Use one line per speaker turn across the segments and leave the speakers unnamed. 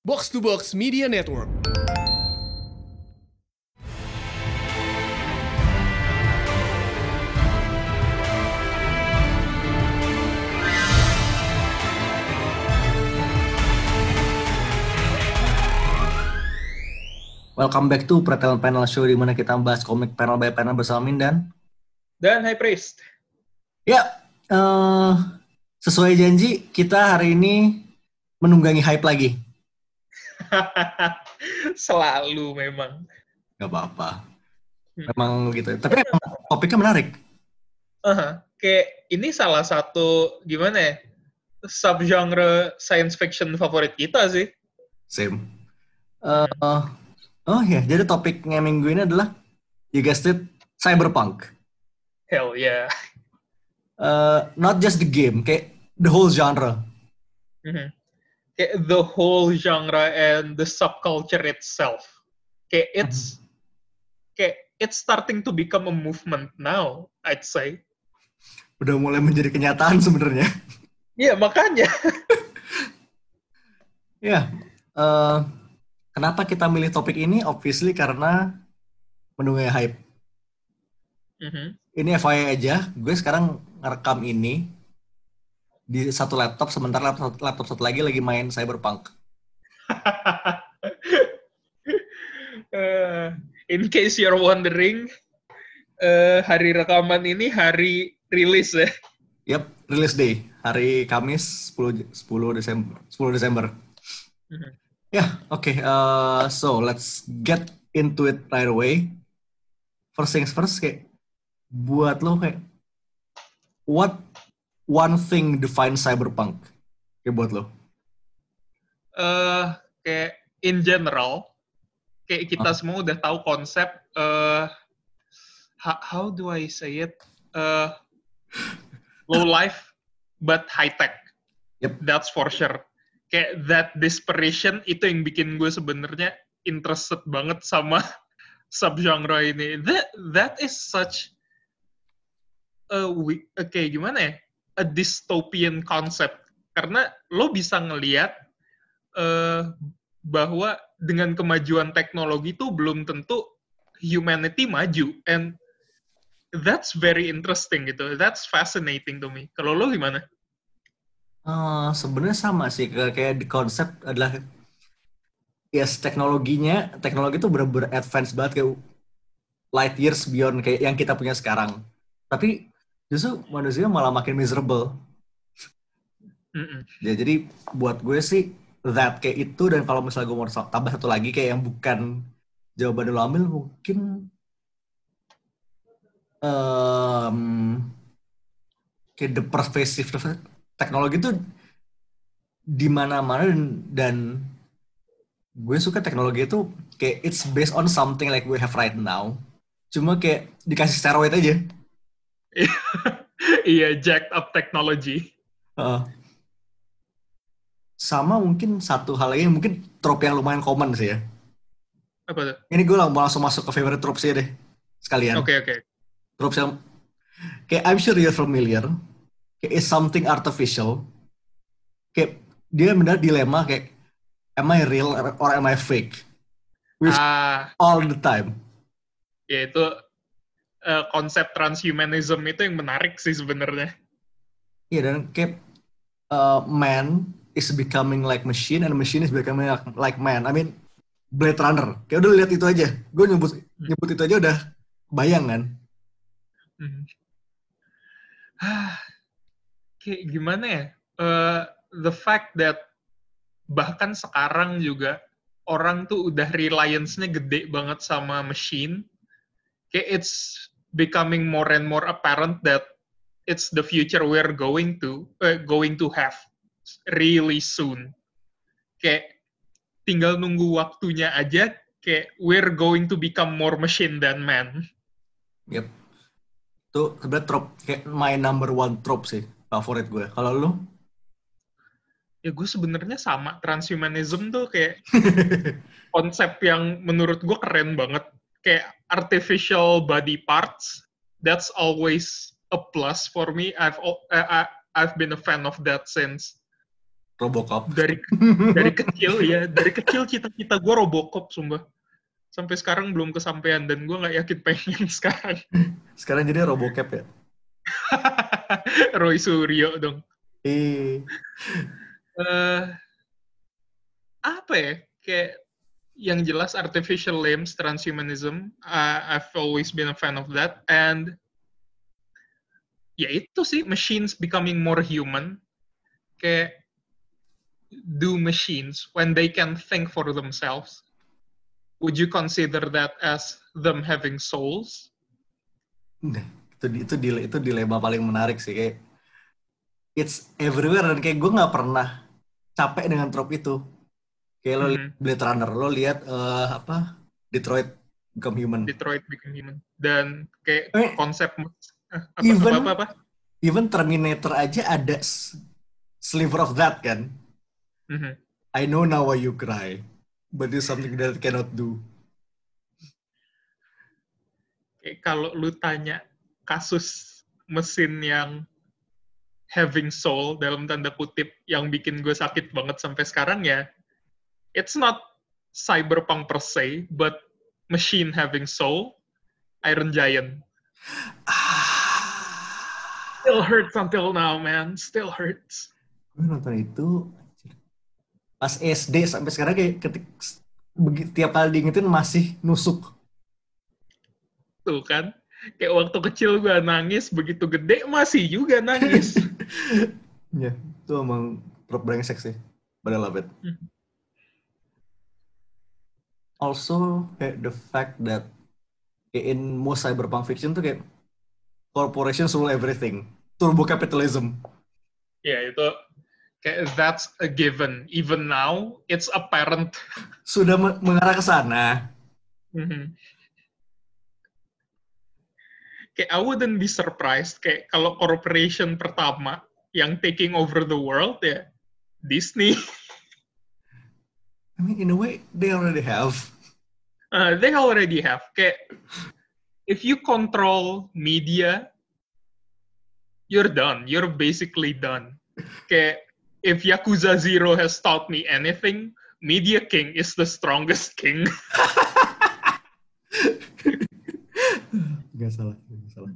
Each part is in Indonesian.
Box to Box Media Network.
Welcome back to Pretel Panel Show di mana kita bahas komik panel by panel bersama Mindan.
Dan High Priest.
Ya, eh, sesuai janji kita hari ini menunggangi hype lagi.
Selalu memang.
Gak apa-apa.
Hmm.
Memang gitu. Tapi emang topiknya menarik.
Aha, Kayak ini salah satu gimana ya? Subgenre science fiction favorit kita sih.
Same. Eh, oh ya, jadi topiknya minggu ini adalah you guessed it, cyberpunk.
Hell yeah.
Eh, not just the game, kayak the whole genre.
Mhm. Kayak the whole genre and the subculture itself. Kayak it's kayak it's starting to become a movement now, I'd say.
Udah mulai menjadi kenyataan sebenarnya.
Iya, makanya.
Ya, eh, kenapa kita milih topik ini? Obviously karena menunggu hype.
Mhm.
Ini FYI aja, gue sekarang ngerekam ini di satu laptop, sementara laptop, laptop satu lagi lagi main Cyberpunk.
Eh, in case you're wondering, eh, hari rekaman ini hari rilis ya.
Yep, release day, hari Kamis 10, 10 Desember. 10 Desember.
Mhm.
Ya, oke. uh, so, let's get into it right away. First things first, kayak buat lo kayak what one thing defines cyberpunk? Kayak buat lo.
eh kayak in general, kayak kita
Ah.
semua udah tahu konsep ho- how do I say it? eh low life but high tech.
Yep.
That's for sure. Kayak that desperation itu yang bikin gue sebenarnya interested banget sama subgenre ini. That that is such a a kayak gimana ya? A dystopian concept. Karena lo bisa ngelihat eh, bahwa dengan kemajuan teknologi itu belum tentu humanity maju. And that's very interesting gitu. That's fascinating to me. Kalau lo gimana?
Uh, sebenarnya sama sih kayak di konsep adalah yes teknologinya teknologi itu bener-bener advance banget kayak light years beyond kayak yang kita punya sekarang. Tapi justru manusia malah makin miserable.
Mm-mm.
ya jadi buat gue sih that kayak itu dan kalau misalnya gue mau tambah satu lagi kayak yang bukan jawaban lo ambil mungkin em, kayak the pervasive teknologi itu di mana-mana dan, dan gue suka teknologi itu kayak it's based on something like we have right now. Cuma kayak dikasih steroid aja
iya jacked up technology.
Heeh. sama mungkin satu hal lagi mungkin trope yang lumayan common sih ya.
Apa tuh?
Ini gue lang- langsung masuk ke favorite tropes ya deh sekalian.
Oke oke.
Tropes yang kayak I'm sure you're familiar. Kayak is something artificial. Kayak dia benar dilema kayak am I real or am I fake? With
ah.
all the time.
Ya itu eh, konsep transhumanism itu yang menarik sih sebenarnya
Iya dan kayak uh, man is becoming like machine and machine is becoming like, like man. I mean Blade Runner. Kayak udah lihat itu aja. Gue nyebut nyebut itu aja udah bayang kan.
Hmm. Ah, kayak gimana ya? Eh, the fact that bahkan sekarang juga orang tuh udah reliance-nya gede banget sama machine. Kayak it's becoming more and more apparent that it's the future we're going to eh, going to have really soon. Kayak tinggal nunggu waktunya aja kayak we're going to become more machine than man.
Yep. Itu sebenarnya trope kayak my number one trope sih favorit gue. Kalau lu?
ya gue sebenarnya sama transhumanism tuh kayak konsep yang menurut gue keren banget kayak artificial body parts that's always a plus for me I've uh, I- I've been a fan of that since
Robocop.
Dari dari kecil ya, dari kecil cita-cita gue Robocop sumpah. Sampai sekarang belum kesampaian dan gue nggak yakin pengen sekarang.
Sekarang jadi Robocop ya.
Roy Suryo dong.
Eh,
eh apa ya? Kayak yang jelas artificial limbs, transhumanism. uh, I've always been a fan of that. And ya itu sih, machines becoming more human. Kayak do machines when they can think for themselves? Would you consider that as them having souls?
Itu itu itu dilema paling menarik sih kayak it's everywhere dan kayak gue nggak pernah capek dengan trope itu kayak lo
Mhm.
Blade Runner lo lihat eh, apa Detroit Become Human
Detroit Become Human. Dan kayak
Eh,
konsep eh, apa,
even-
apa, apa, apa?
even Terminator aja ada sliver of that kan
Mhm.
I know now why you cry but it's something that I cannot do
Kayak kalau lu tanya kasus mesin yang having soul dalam tanda kutip yang bikin gue sakit banget sampai sekarang ya it's not cyberpunk per se but machine having soul Iron Giant. Still hurts until now man. Still hurts.
Gue nonton itu pas SD sampai sekarang kayak ketik tiap kali diingetin masih nusuk.
Tuh kan? Kayak waktu kecil gue nangis begitu gede masih juga nangis.
Ya itu emang prop brengsek sih. I love it.
Hmm.
Also kayak the fact that kayak in most cyberpunk fiction tuh kayak corporations rule everything. Turbo capitalism.
Ya itu kayak that's a given. Even now it's apparent.
Sudah me- mengarah ke sana.
Mhm. Kayak I wouldn't be surprised kayak kalau corporation pertama yang taking over the world ya Disney.
I mean in a way they already have
Uh, they already have kayak if you control media you're done. You're basically done. Kayak if Yakuza Zero has taught me anything, Media King is the strongest king.
Gak salah, gak salah.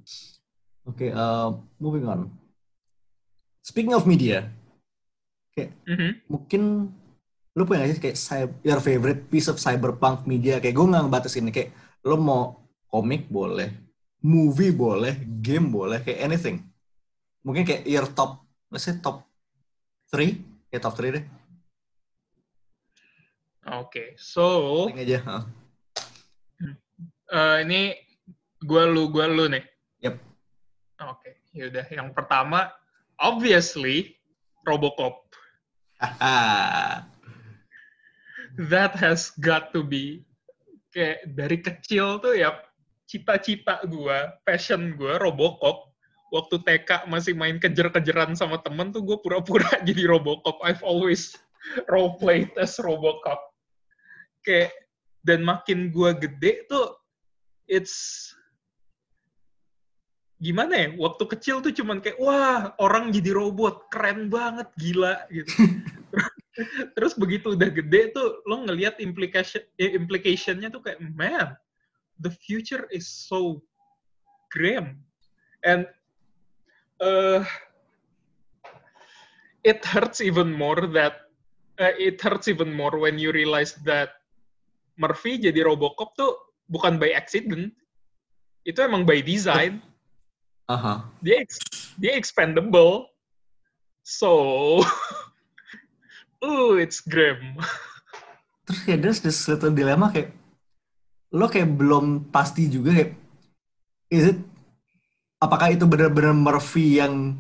Oke, uh, moving on. Speaking of media, kayak
Mhm.
mungkin lu punya gak sih kayak your favorite piece of cyberpunk media? Kayak gue nggak ngebatas ini, kayak lu mau komik boleh, movie boleh, game boleh, kayak anything. Mungkin kayak your top, let's say top 3, kayak top 3 deh.
Oke, so
Paling aja. huh?
eh, ini gua lu gua lu nih.
Yep.
Oke, yaudah. Yang pertama, obviously Robocop. That has got to be kayak dari kecil tuh ya cita-cita gua, passion gua Robocop. Waktu TK masih main kejar-kejaran sama temen tuh gue pura-pura jadi Robocop. I've always role played as Robocop. Kayak dan makin gua gede tuh it's gimana ya waktu kecil tuh cuman kayak wah orang jadi robot keren banget gila gitu terus begitu udah gede tuh lo ngelihat implication eh, implicationnya tuh kayak man the future is so grim. And uh, it hurts even more that uh, it hurts even more when you realize that Murphy jadi Robocop tuh bukan by accident. Itu emang by design.
Aha.
dia ex- dia expendable. So ooh it's grim.
Terus kayak there's this little dilemma kayak lo kayak belum pasti juga kayak is it apakah itu benar-benar Murphy yang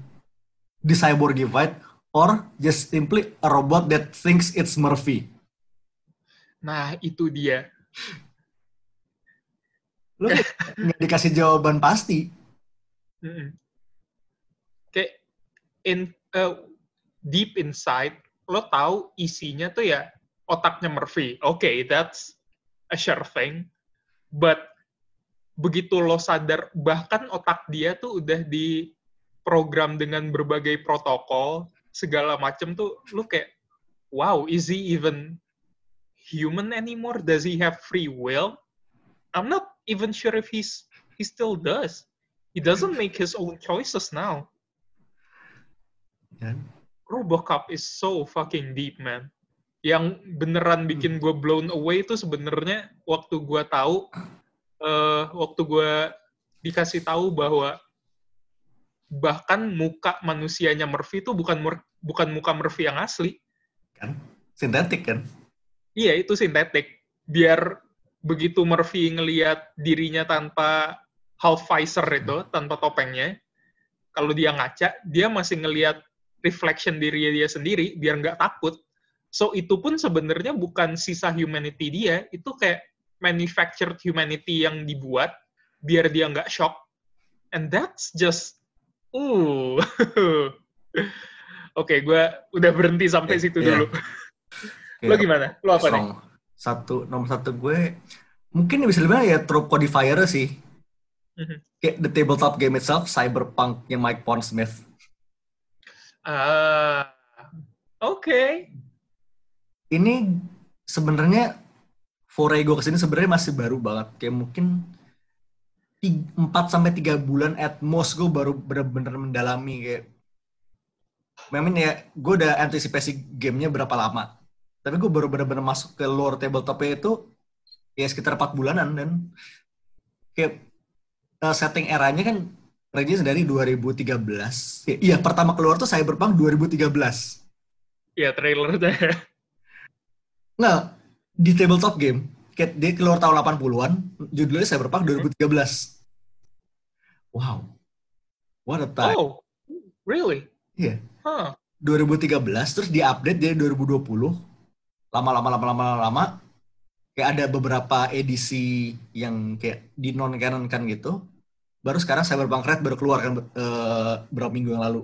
di cyborgified or just simply a robot that thinks it's Murphy?
Nah itu dia.
Lo nggak dikasih jawaban pasti.
Mm-mm. kayak in uh, deep inside lo tahu isinya tuh ya otaknya Murphy oke okay, that's a sure thing but begitu lo sadar bahkan otak dia tuh udah di program dengan berbagai protokol segala macem tuh lo kayak wow, is he even human anymore? Does he have free will? I'm not even sure if he's he still does. He doesn't make his own choices now. Robocop is so fucking deep, man. Yang beneran bikin gue blown away itu sebenarnya waktu gue tahu, eh waktu gue dikasih tahu bahwa bahkan muka manusianya Murphy itu bukan mur- bukan muka Murphy yang asli.
kan sintetik kan
Iya, itu sintetik. Biar begitu Murphy ngelihat dirinya tanpa half visor itu, tanpa topengnya, kalau dia ngaca, dia masih ngelihat reflection diri dia sendiri, biar nggak takut. So, itu pun sebenarnya bukan sisa humanity dia, itu kayak manufactured humanity yang dibuat, biar dia nggak shock. And that's just, uh. Oke, gue udah berhenti sampai situ
Iya.
dulu. Lo gimana? Lo apa nih?
Song satu nomor satu gue mungkin bisa dibilang ya trope codifier sih
Mhm.
kayak the tabletop game itself cyberpunk yang Mike Pondsmith
Ah, oke.
ini sebenarnya foray gue ke sini sebenarnya masih baru banget kayak mungkin 4 sampai 3 bulan at most gue baru bener-bener mendalami kayak memang ya gue udah antisipasi gamenya berapa lama tapi gue baru bener-bener masuk ke lore tabletopnya itu ya sekitar 4 bulanan dan kayak eh, setting eranya kan range dari 2013 Ya, iya pertama keluar tuh Cyberpunk 2013
Ya trailernya.
Nggak, di tabletop game, kayak dia keluar tahun 80-an, judulnya Cyberpunk 2013. Wow. What a time.
Oh, really?
Iya.
Huh.
2013, terus di-update jadi 2020. Lama-lama, lama-lama, lama. Kayak ada beberapa edisi yang kayak di non-canon kan gitu. Baru sekarang Cyberpunk Red baru keluar kan eh, beberapa minggu yang lalu.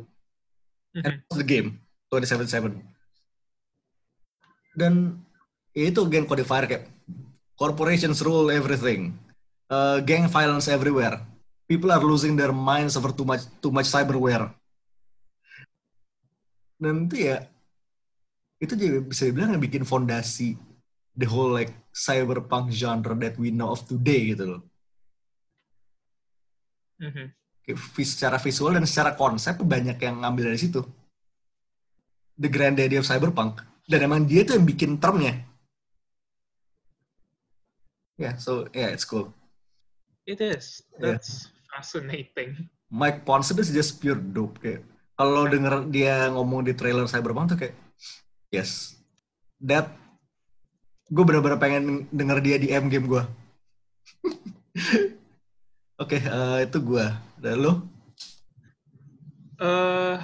And
Mhm.
that's the game, 2077. Dan ya itu game codifier kayak corporations rule everything. Uh, gang violence everywhere. People are losing their minds over too much too much cyberware. Dan itu ya itu juga bisa dibilang yang bikin fondasi the whole like cyberpunk genre that we know of today gitu loh.
Mhm.
Vis- secara visual dan secara konsep banyak yang ngambil dari situ. The granddaddy of cyberpunk. Dan emang dia tuh yang bikin termnya. Yeah, so yeah, it's cool.
It is.
Yeah.
That's fascinating.
Mike Pondsmith is just pure dope kayak. Kalau denger dia ngomong di trailer Cyberpunk tuh kayak yes. That gue bener-bener pengen denger dia di M game gue. Oke, eh, itu gue. Dan lo?
eh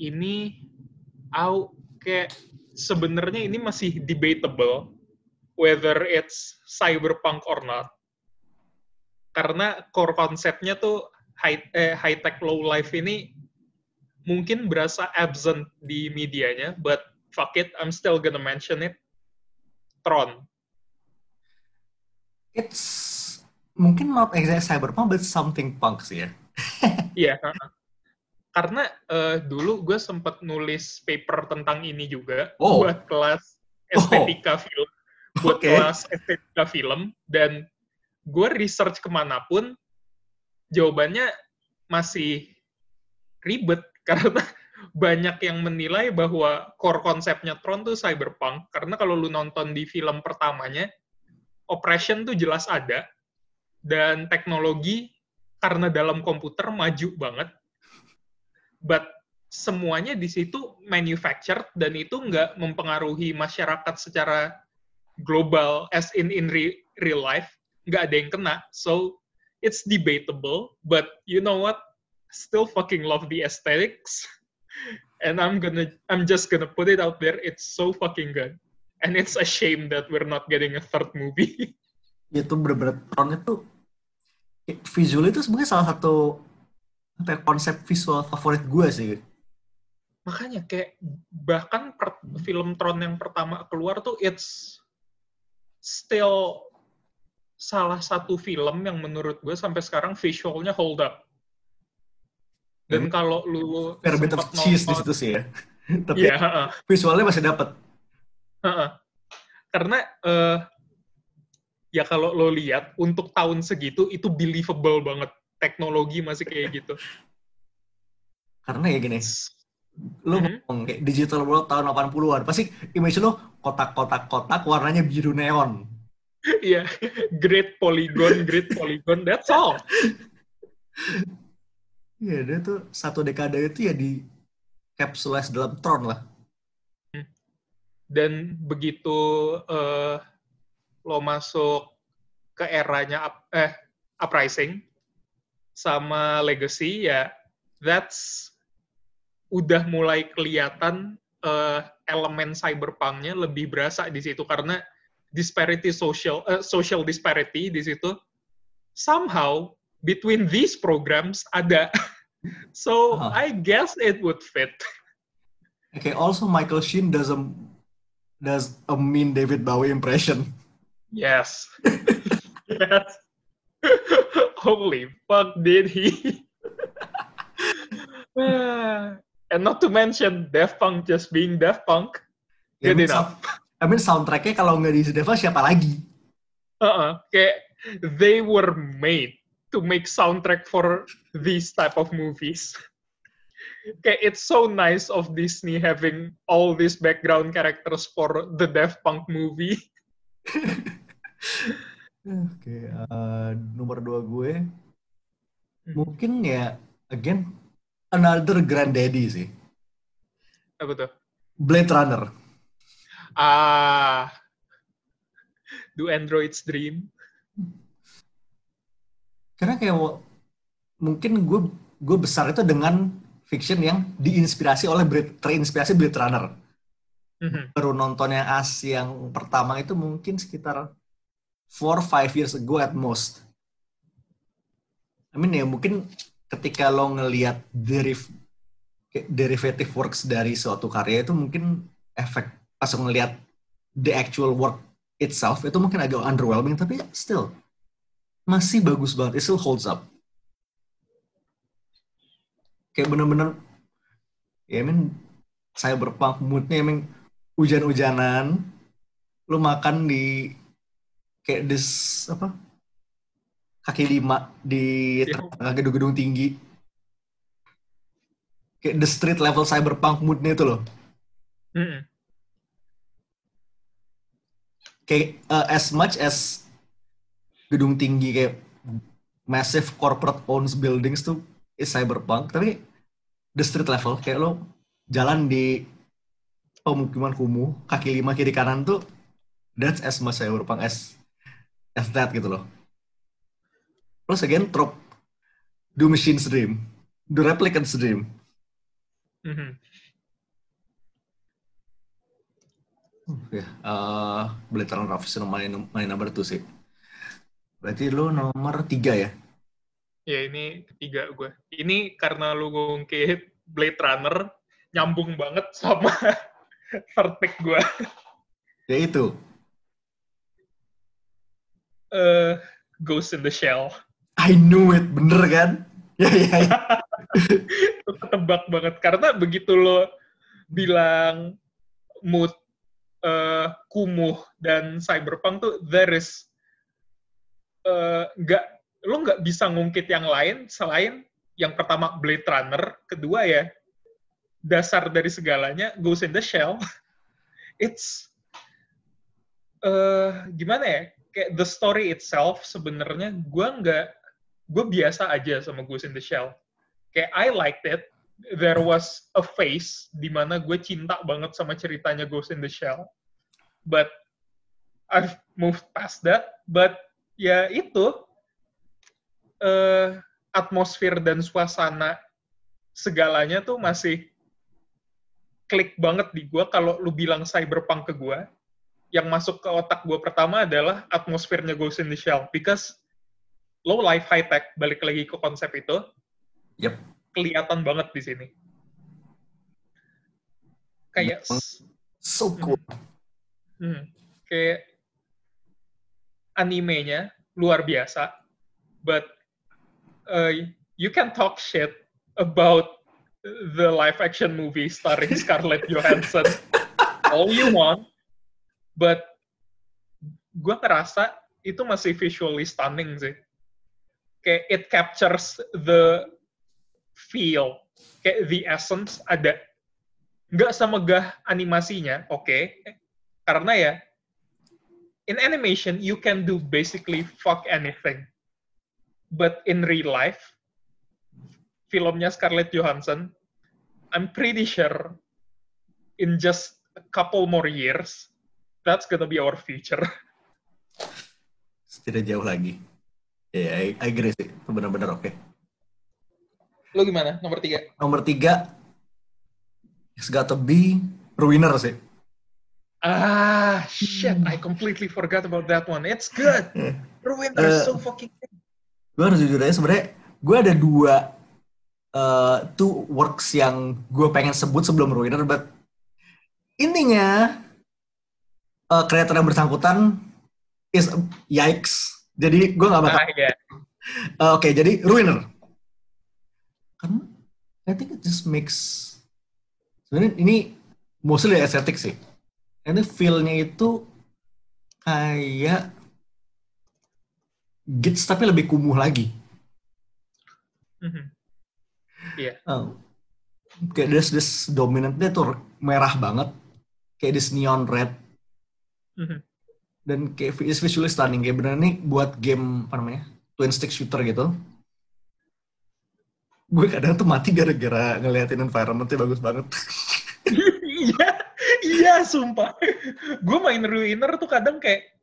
ini au kayak sebenarnya ini masih debatable whether it's cyberpunk or not. Karena core konsepnya tuh high eh, high tech low life ini mungkin berasa absent di medianya, but fuck it, I'm still gonna mention it. Tron.
It's mungkin not exactly cyberpunk, but something punk sih ya.
Iya. Karena eh, dulu gue sempet nulis paper tentang ini juga
Oh.
buat kelas estetika film, buat
Oke.
kelas estetika film, dan gue research ke mana pun, jawabannya masih ribet karena banyak yang menilai bahwa core konsepnya Tron tuh cyberpunk karena kalau lu nonton di film pertamanya operation tuh jelas ada dan teknologi karena dalam komputer maju banget. But semuanya di situ manufactured dan itu nggak mempengaruhi masyarakat secara global as in in re- real life nggak ada yang kena. So it's debatable but you know what? Still fucking love the aesthetics. And I'm gonna I'm just gonna put it out there it's so fucking good. And it's a shame that we're not getting a third movie.
Itu bener-bener itu visual itu sebenarnya salah satu apa ya, konsep visual favorit gue sih.
makanya kayak bahkan per- film Tron yang pertama keluar tuh it's still salah satu film yang menurut gue sampai sekarang visualnya hold up dan kalau lu
Fair bit of cheese di situ sih ya. Tapi
Iya, heeh.
visualnya masih dapat.
Karena uh, ya kalau lo lihat untuk tahun segitu itu believable banget teknologi masih kayak gitu.
Karena ya gini, lo
Mhm.
ngomong kayak digital world tahun 80-an, pasti image lo kotak-kotak-kotak warnanya biru neon.
Iya, great polygon, great polygon, that's all.
Iya, dia tuh satu dekade itu ya di capsulize dalam Tron lah.
Dan begitu eh, lo masuk ke eranya up- eh uprising sama legacy ya that's udah mulai kelihatan eh, elemen cyberpunknya lebih berasa di situ karena disparity social eh, social disparity di situ somehow between these programs ada so
Ah.
I guess it would fit
Okay, also Michael Sheen does a does a mean David Bowie impression.
Yes. yes. Holy fuck, did he? and not to mention Daft Punk just being Daft Punk.
Ya, I
Good
mean,
enough.
sound- I mean soundtracknya kalau nggak diisi Deva siapa lagi?
Uh-uh. Kayak they were made to make soundtrack for these type of movies. Kayak it's so nice of Disney having all these background characters for the Daft Punk movie.
Oke, eh, nomor dua gue
Hmm.
mungkin ya again another granddaddy sih,
Apa tuh?
Blade Runner.
Ah, do androids dream?
Karena kayak mungkin gue gue besar itu dengan fiction yang diinspirasi oleh Blade, terinspirasi Blade Runner.
Mhm.
Baru nonton yang as yang pertama itu mungkin sekitar 4-5 years ago at most. I mean ya mungkin ketika lo ngelihat deriv derivative works dari suatu karya itu mungkin efek pas ngelihat the actual work itself itu mungkin agak underwhelming tapi still masih bagus banget. It still holds up. Kayak bener-bener ya I mean cyberpunk moodnya emang hujan-hujanan lu makan di kayak des apa kaki lima di
Iya.
tengah gedung-gedung tinggi kayak the street level cyberpunk moodnya itu loh
Mhm.
kayak uh, as much as gedung tinggi kayak massive corporate owns buildings tuh is cyberpunk tapi the street level kayak lo jalan di pemukiman kumuh kaki lima kiri kanan tuh that's as much cyberpunk as as that gitu loh plus again trope do machine's dream do replicant's dream
Mhm.
ya eh Blade Runner Officer main main nomor tuh sih berarti lo nomor tiga ya
Ya ini ketiga gue. Ini karena lu ngungkit Blade Runner nyambung banget sama third pick gue.
ya itu
Eh, Ghost in the Shell.
I knew it bener kan ya ya, ya.
Ketebak banget karena begitu lo bilang mood eh, kumuh dan cyberpunk tuh there is eh, nggak lo nggak bisa ngungkit yang lain selain yang pertama Blade Runner, kedua ya dasar dari segalanya Ghost in the Shell. It's eh gimana ya? Kayak the story itself sebenarnya gue nggak gue biasa aja sama Ghost in the Shell. Kayak I liked it. There was a phase di mana gue cinta banget sama ceritanya Ghost in the Shell. But I've moved past that. But ya itu eh atmosfer dan suasana segalanya tuh masih klik banget di gue kalau lu bilang cyberpunk ke gue yang masuk ke otak gue pertama adalah atmosfernya Ghost in the Shell. Because low life high tech balik lagi ke konsep itu
Yep.
kelihatan banget di sini. Kayak
so cool.
Hmm, kayak animenya luar biasa but uh, you can talk shit about the live action movie starring Scarlett Johansson all you want but gue ngerasa itu masih visually stunning sih. Kayak it captures the feel, kayak the essence ada. Nggak semegah animasinya, oke. Okay. Karena ya, in animation, you can do basically fuck anything. But in real life, filmnya Scarlett Johansson, I'm pretty sure in just a couple more years, that's gonna be our future.
Tidak jauh lagi. Ya, yeah, I, I agree sih. Itu benar-benar oke. Okay.
Lo gimana? Nomor tiga?
Nomor tiga, it's got to be Ruiner sih.
Ah, shit. I completely forgot about that one. It's good. Ruiner uh, so fucking good.
Gue harus jujur aja sebenarnya gue ada dua uh, two works yang gue pengen sebut sebelum Ruiner, but intinya uh, kreator yang bersangkutan is yikes. Jadi gue gak bakal. Ah, yeah. uh, Oke, okay, jadi Ruiner. Kan, I think it just makes. Sebenarnya ini mostly aesthetic sih. Ini feel-nya itu kayak Gits tapi lebih kumuh lagi.
Mm -hmm. Iya.
Uh, kayak this this dominantnya tuh merah banget, kayak this neon red. Mm -hmm dan kayak is visually stunning. Kayak bener nih buat game apa namanya twin stick shooter gitu. Gue kadang tuh mati gara-gara ngeliatin environmentnya bagus banget.
Iya iya sumpah. Gue main ruiner tuh kadang kayak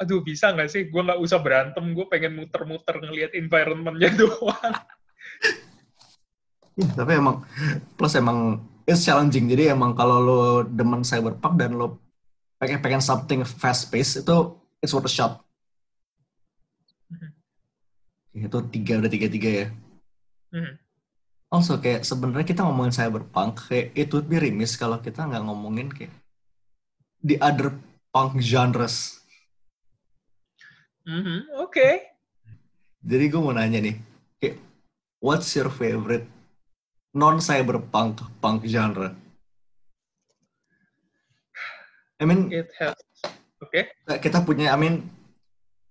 aduh bisa nggak sih? Gue nggak usah berantem. Gue pengen muter-muter ngeliat environmentnya doang
ya, tapi emang plus emang it's challenging jadi emang kalau lo demen cyberpunk dan lo pengen pengen something fast pace itu it's worth a shot. Mm-hmm. Itu tiga udah tiga tiga ya. Mm-hmm. Also kayak sebenarnya kita ngomongin cyberpunk kayak it would be remiss kalau kita nggak ngomongin kayak the other punk genres.
Mm-hmm. Oke. Okay.
Jadi gue mau nanya nih, kayak what's your favorite non cyberpunk punk genre? I mean,
it has. Oke.
Okay. Kita punya, I mean,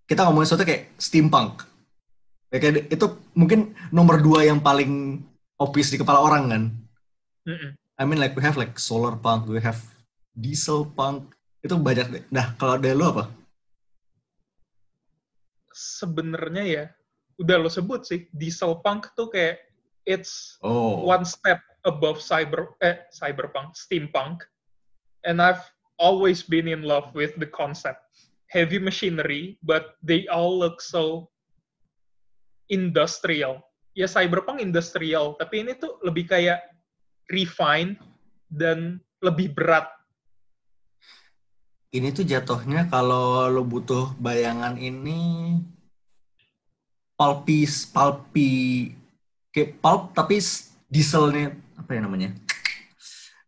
kita ngomongin sesuatu kayak steampunk. Ya, kayak itu mungkin nomor dua yang paling obvious di kepala orang kan. Mm -mm. I mean like we have like solar punk, we have diesel punk. Itu banyak deh. Nah, kalau dari lu apa?
Sebenarnya ya, udah lo sebut sih, diesel punk tuh kayak it's oh. one step above cyber eh cyberpunk, steampunk. And I've always been in love with the concept heavy machinery, but they all look so industrial. Ya cyberpunk industrial, tapi ini tuh lebih kayak refined dan lebih berat.
Ini tuh jatuhnya kalau lo butuh bayangan ini pulpy, pulpy, kayak pulp tapi dieselnya apa ya namanya?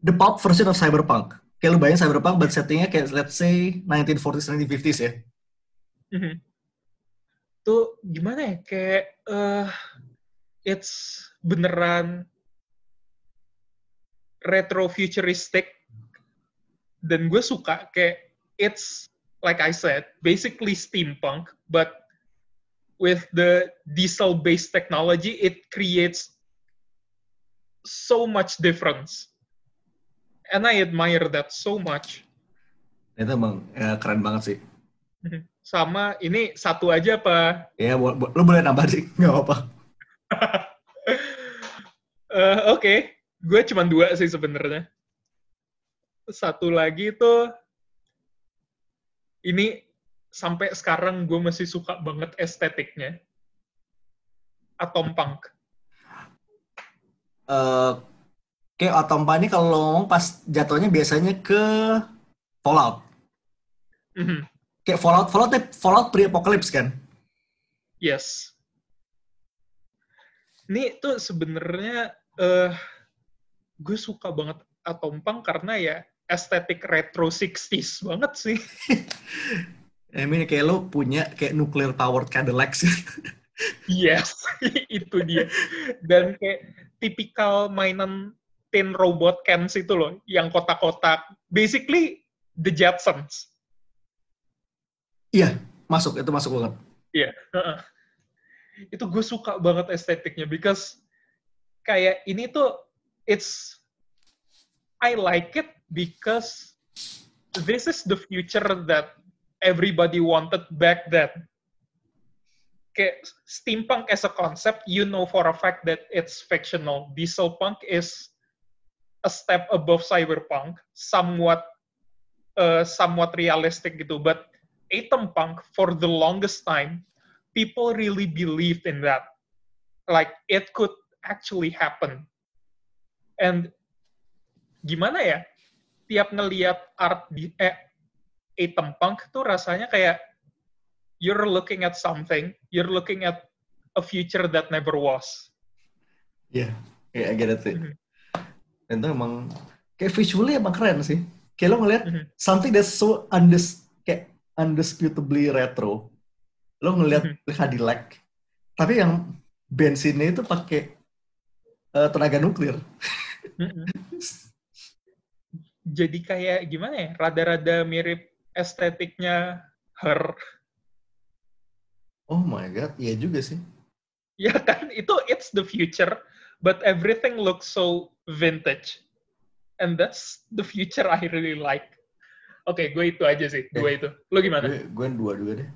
The pulp version of cyberpunk kayak lu bayangin cyberpunk but settingnya kayak let's say 1940s 1950s ya
mm-hmm. tuh gimana ya kayak uh, it's beneran retro futuristic dan gue suka kayak it's like I said basically steampunk but with the diesel based technology it creates so much difference and I admire that so much.
Itu emang ya, keren banget sih.
Sama ini satu aja apa?
Ya, lu boleh nambah sih, nggak apa-apa.
uh, Oke, okay. gue cuma dua sih sebenarnya. Satu lagi itu ini sampai sekarang gue masih suka banget estetiknya. Atom Punk.
Uh, kayak Otompa ini kalau ngomong pas jatuhnya biasanya ke Fallout. Mm-hmm. Kayak Fallout, Fallout Fallout pre-apocalypse kan?
Yes. Ini tuh sebenarnya uh, gue suka banget Atompang karena ya estetik retro 60s banget sih.
I mean kayak lo punya kayak nuclear powered Cadillac sih.
yes, itu dia. Dan kayak tipikal mainan tin robot cans itu loh, yang kotak-kotak. Basically, the Jetsons.
Iya, masuk itu masuk banget.
Iya. heeh. Itu gue suka banget estetiknya because kayak ini tuh it's I like it because this is the future that everybody wanted back then. Kayak steampunk as a concept, you know for a fact that it's fictional. Dieselpunk is a step above cyberpunk, somewhat uh, somewhat realistic gitu. But atom punk for the longest time people really believed in that like it could actually happen and gimana ya tiap ngelihat art di eh atom punk tuh rasanya kayak you're looking at something you're looking at a future that never was
Iya, yeah, I get it.
Mhm.
Dan itu emang kayak visually emang keren sih. Kayak lo ngeliat
Mhm.
something that's so undis kayak undisputably retro. Lo ngeliat
Mhm.
Cadillac, tapi yang bensinnya itu pakai eh, tenaga nuklir.
Mm-mm. jadi kayak gimana ya rada-rada mirip estetiknya her
Oh my god, iya juga sih.
Ya kan, itu it's the future, but everything looks so vintage. And that's the future I really like. Oke, gue itu aja sih, dua itu. Lo gimana?
Gue gue dua dua deh.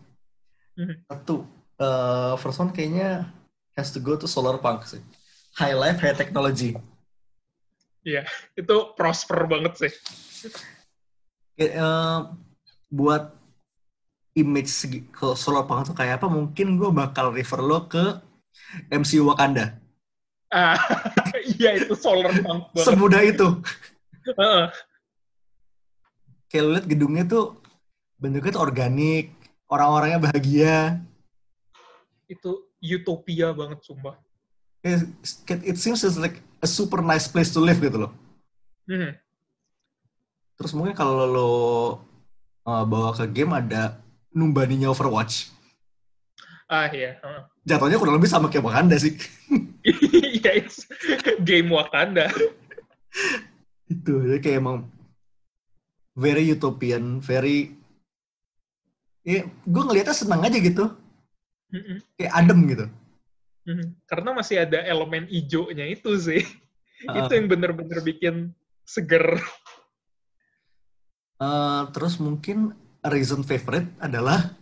Mhm.
Satu, eh, first one kayaknya has to go to solar punk sih. High life, high technology.
Itu prosper banget sih.
Eh, buat image segi ke solar punk itu kayak apa? Mungkin gue bakal refer lo ke MCU Wakanda.
Ah, iya itu solar punk banget.
Semudah itu.
Heeh.
Kayak lo liat gedungnya tuh bentuknya tuh organik, orang-orangnya bahagia.
itu utopia banget, sumpah.
It seems it's like a super nice place to live gitu loh.
Mhm.
Terus mungkin kalau lo uh, bawa ke game ada numbaninya Overwatch.
Ah, iya. heeh.
Jatuhnya kurang lebih sama kayak Wakanda sih.
Iya, it's game Wakanda.
Itu, jadi kayak emang very utopian, very... Ya, gue ngeliatnya senang aja gitu.
Mhm.
Kayak adem gitu.
Mhm. Karena masih ada elemen ijonya itu sih.
Uh,
Itu yang bener-bener bikin seger.
Uh, terus mungkin reason favorite adalah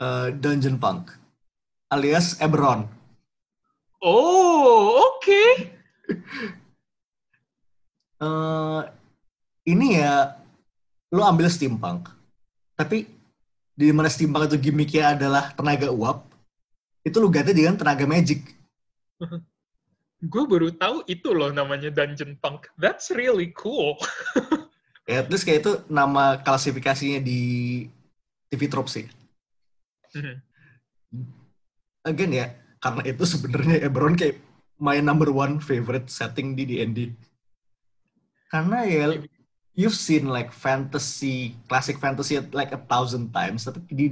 uh, Dungeon Punk. Alias Eberron.
Oh, oke.
eh ini ya lo ambil steampunk tapi di mana steampunk itu gimmicknya adalah tenaga uap itu lo ganti dengan tenaga magic
Gue baru tahu itu loh namanya Dungeon Punk. That's really cool.
ya terus kayak itu nama klasifikasinya di TV Trope sih.
Mhm.
again ya karena itu sebenarnya Eberron kayak my number one favorite setting di D&D karena ya you've seen like fantasy classic fantasy like a thousand times tapi di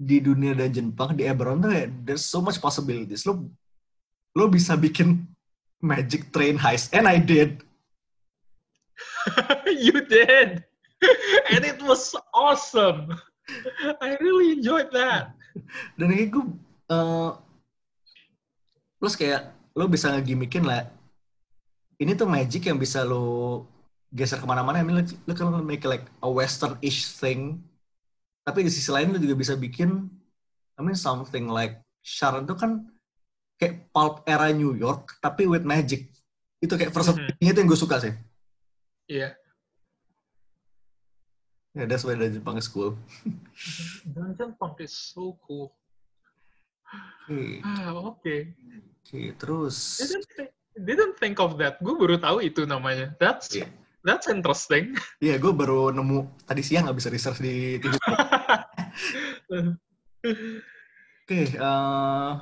di dunia Dungeon Punk di Eberron tuh kayak there's so much possibilities. Lo lo bisa bikin magic train heist and I did
you did. And it was awesome. I really enjoyed that.
dan kayak gue eh, plus kayak lo bisa ngegimikin lah ini tuh magic yang bisa lo geser ke mana-mana I mean, lo, lo kan make like a western-ish thing tapi di sisi lain lo juga bisa bikin I mean something like Sharon itu kan kayak pulp era New York tapi with magic itu kayak versatility itu yang gue suka sih
Iya.
ya that's why Dungeon Punk is cool
Dungeon Punk is so cool.
oke
Ah, oke.
oke, terus
Didn't think, didn't think of that. Gue baru tahu itu namanya. That's
Iya.
that's interesting.
Iya, gue baru nemu tadi siang nggak bisa research di TV. Oke, eh,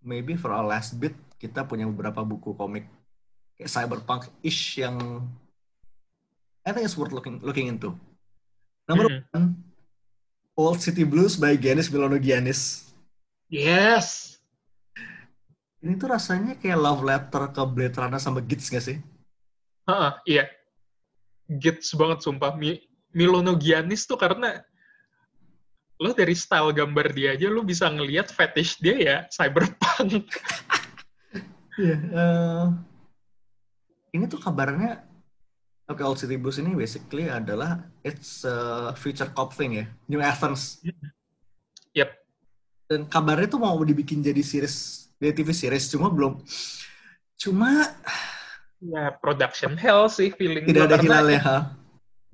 maybe for our last bit kita punya beberapa buku komik kayak cyberpunk-ish yang I think it's worth looking looking into. Number
Mhm.
one, Old City Blues by Giannis Milono Giannis.
yes.
Ini tuh rasanya kayak love letter ke Blade Runner sama Gits gak sih?
Heeh, iya. Gets banget sumpah. Mi Milono Giannis tuh karena lo dari style gambar dia aja lo bisa ngelihat fetish dia ya cyberpunk.
Iya. eh, ini tuh kabarnya Oke, Old City Blues ini basically adalah it's a future cop thing ya, New Athens.
Yep.
Dan kabarnya tuh mau dibikin jadi series, jadi TV series, cuma belum, cuma
Ya production hell sih feeling
tidak ada hilalnya. ha?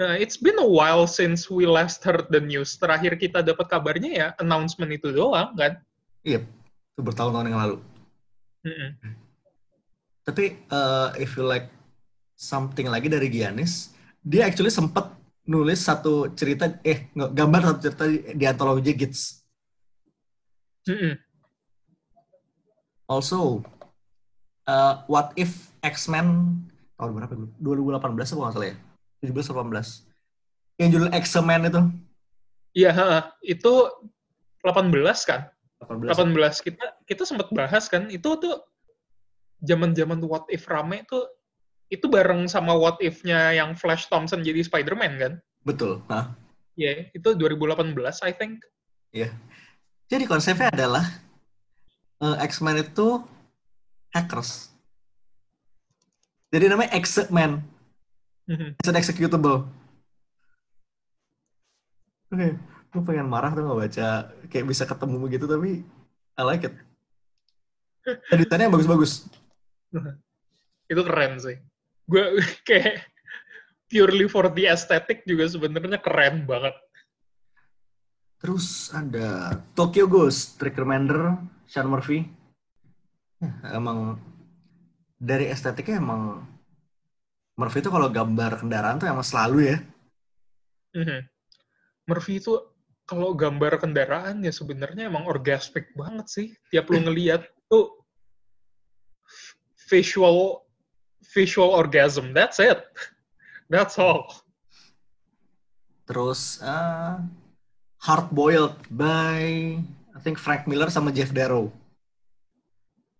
Nah, it's been a while since we last heard the news. Terakhir kita dapat kabarnya ya announcement itu doang kan.
Iya, itu bertahun-tahun yang lalu.
Mm-mm.
Tapi uh, if you like something lagi dari Giannis, dia actually sempat nulis satu cerita, eh gambar satu cerita di, di antologi Gits.
Mm-mm.
Also, uh, what if X-Men tahun berapa? dulu? 2018 apa nggak salah ya? 17 atau 18. Yang judul X-Men itu.
Iya, itu 18 kan?
18.
18 kita kita sempat bahas kan itu tuh zaman-zaman what if rame tuh itu bareng sama what if-nya yang Flash Thompson jadi Spider-Man kan?
Betul.
Iya, itu 2018 I think.
jadi konsepnya adalah uh, X-Men itu hackers. Jadi namanya X-Men.
Mhm.
It's an executable. Oke, gue pengen marah tuh nggak baca kayak bisa ketemu begitu tapi I like it. Dan desainnya bagus-bagus.
itu keren sih. Gue kayak purely for the aesthetic juga sebenarnya keren banget.
Terus ada Tokyo Ghost, Trick Remender, Sean Murphy. Ya, emang dari estetiknya emang Murphy itu kalau gambar kendaraan tuh emang selalu ya.
Mhm. Murphy itu kalau gambar kendaraan ya sebenarnya emang orgasmic banget sih. Tiap lu ngeliat tuh visual visual orgasm. That's it. That's all.
Terus uh, Hard Boiled by I think Frank Miller sama Jeff Darrow.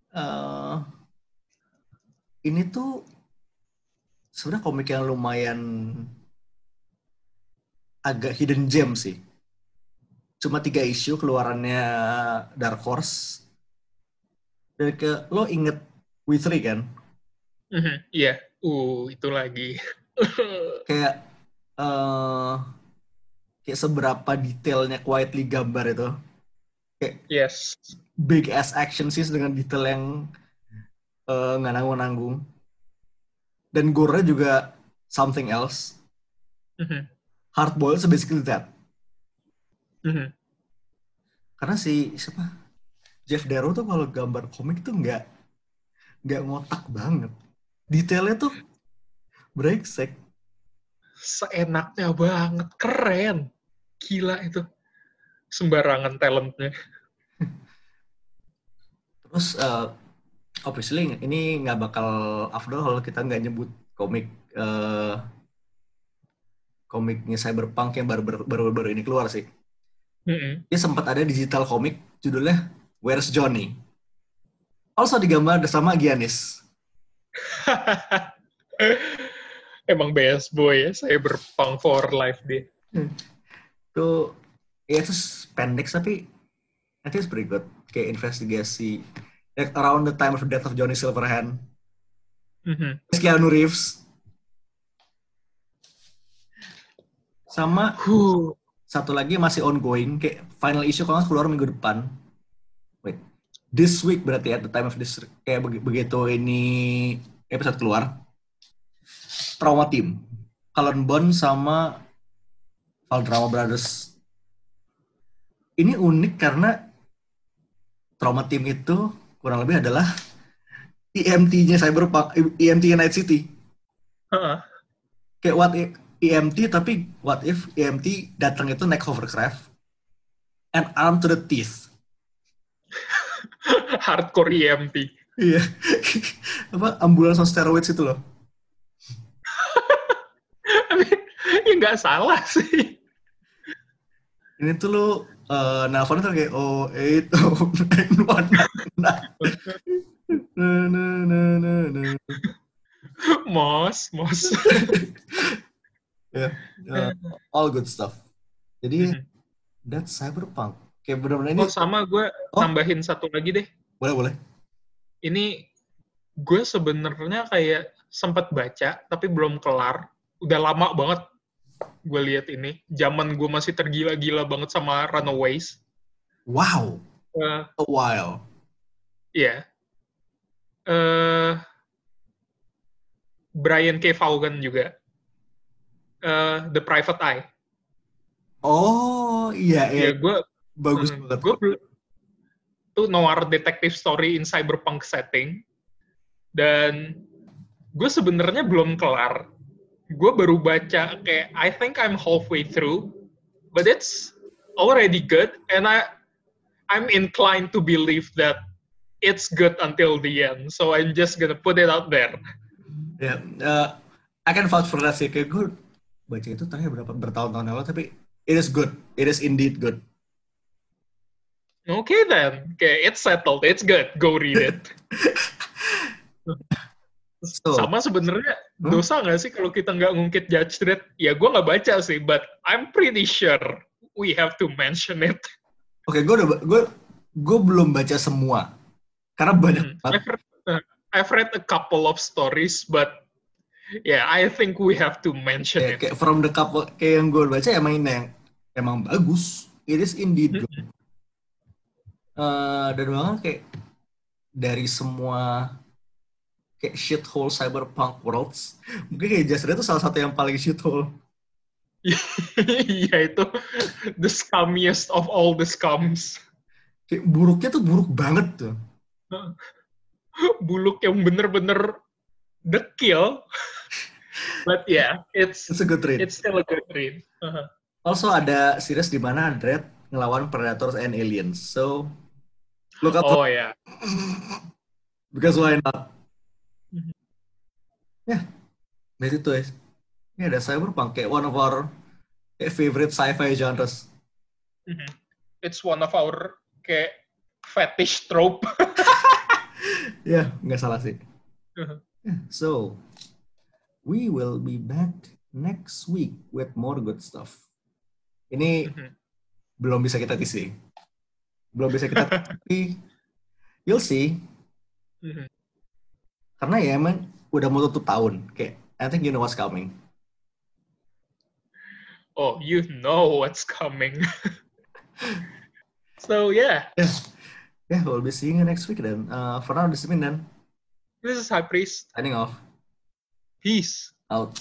Uh, ini tuh sebenarnya komik yang lumayan agak hidden gem sih. Cuma tiga isu keluarannya Dark Horse. Dan ke lo inget Three kan?
Mhm, Iya. Uh, itu lagi.
Kayak eh kayak seberapa detailnya quietly gambar itu.
yes.
big ass action scenes dengan detail yang eh, nggak nanggung-nanggung. Dan gore juga something else.
Mhm,
Hard boiled so basically that.
mhm.
Karena si siapa? Jeff Darrow tuh kalau gambar komik tuh nggak nggak ngotak banget. Detailnya tuh brengsek.
Seenaknya banget. Keren. Gila itu. Sembarangan talentnya.
Terus eh, obviously ini nggak bakal afdol kalau kita nggak nyebut komik eh, komiknya Cyberpunk yang baru baru baru ini keluar sih.
Mhm.
Dia sempat ada digital komik judulnya Where's Johnny? Also digambar sama Giannis.
Emang best boy ya, cyberpunk for life dia.
Itu ya itu pendek tapi I think it's pretty good. Kayak investigasi like around the time of the death of Johnny Silverhand.
Mhm.
Terus Keanu Reeves. Sama
Huh.
satu lagi masih ongoing kayak final issue kalau keluar minggu depan. Wait. This week berarti at the time of this kayak begi- begitu ini episode keluar. Trauma Team. Cullen Bond sama Valdrama Brothers. Ini unik karena Trauma Team itu kurang lebih adalah EMT-nya Cyberpunk, EMT-nya Night City.
Heeh.
Kayak what if EMT tapi what if EMT datang itu naik hovercraft and armed to the teeth.
Hardcore EMT.
Iya. Apa ambulans on steroids itu loh.
ya nggak salah sih.
Ini tuh lo uh, nelfon tuh kayak oh eight oh nine one nine
Mos, mos.
Uh, all good stuff. Jadi
Mhm.
That's cyberpunk. Kayak bener-bener ini
Oh sama gue
Oh.
tambahin satu lagi deh.
boleh boleh.
Ini gue sebenarnya kayak sempat baca tapi belum kelar. Udah lama banget gue lihat ini. Zaman gue masih tergila-gila banget sama Runaways.
Wow,
Eh,
a while.
Iya. Eh Brian K. Vaughan juga. Eh The Private Eye.
Oh iya iya
Ya, gue
bagus
Hmm,
banget.
Gue tuh noir detective story in cyberpunk setting dan gue sebenarnya belum kelar. Gue baru baca kayak I think I'm halfway through, but it's already good and I I'm inclined to believe that it's good until the end. So I'm just gonna put it out there.
Ya, eh, I can vouch for that sih. Kayak gue baca itu terakhir berapa bertahun-tahun lalu, tapi it is good. It is indeed good.
Okay then, okay, it's settled, it's good. Go read it.
So,
Sama sebenarnya
Hmm?
dosa nggak sih kalau kita nggak ngungkit Judge Dredd? Ya gue nggak baca sih, but I'm pretty sure we have to mention it.
Oke, gue udah gue gue belum baca semua karena banyak
Hmm.
banget.
I've, read, uh, I've read a couple of stories, but yeah, I think we have to mention
Kayak,
it.
kayak from the couple kayak yang gue baca emang ini yang emang bagus. It is indeed good. Eh, dan bahkan kayak dari semua kayak shithole cyberpunk worlds, mungkin kayak Just Red itu salah satu yang paling shithole.
Iya itu the scummiest of all the scums.
Kayak buruknya tuh buruk banget tuh.
Buluk yang bener-bener dekil. But yeah, it's
It's a good read.
it's still a good read. Uh-huh.
Also ada series di mana Dread ngelawan predators and aliens. So look out
Oh ya.
because why not? Ya, dari itu ya. Ini ada cyberpunk kayak one of our kayak favorite sci-fi genres.
Mhm. It's one of our kayak fetish trope.
Ya, nggak salah sih.
Mhm.
Yeah, so we will be back next week with more good stuff. Ini
Mhm.
belum bisa kita teasing. Belum bisa kita tapi you'll see.
Mhm.
Karena ya emang udah mau tutup tahun. Kayak I think you know what's coming.
Oh, you know what's coming. so yeah,
Yeah. Yeah, we'll be seeing you next week then. Uh, for now, this is then.
this is High Priest.
Signing off.
Peace.
Out.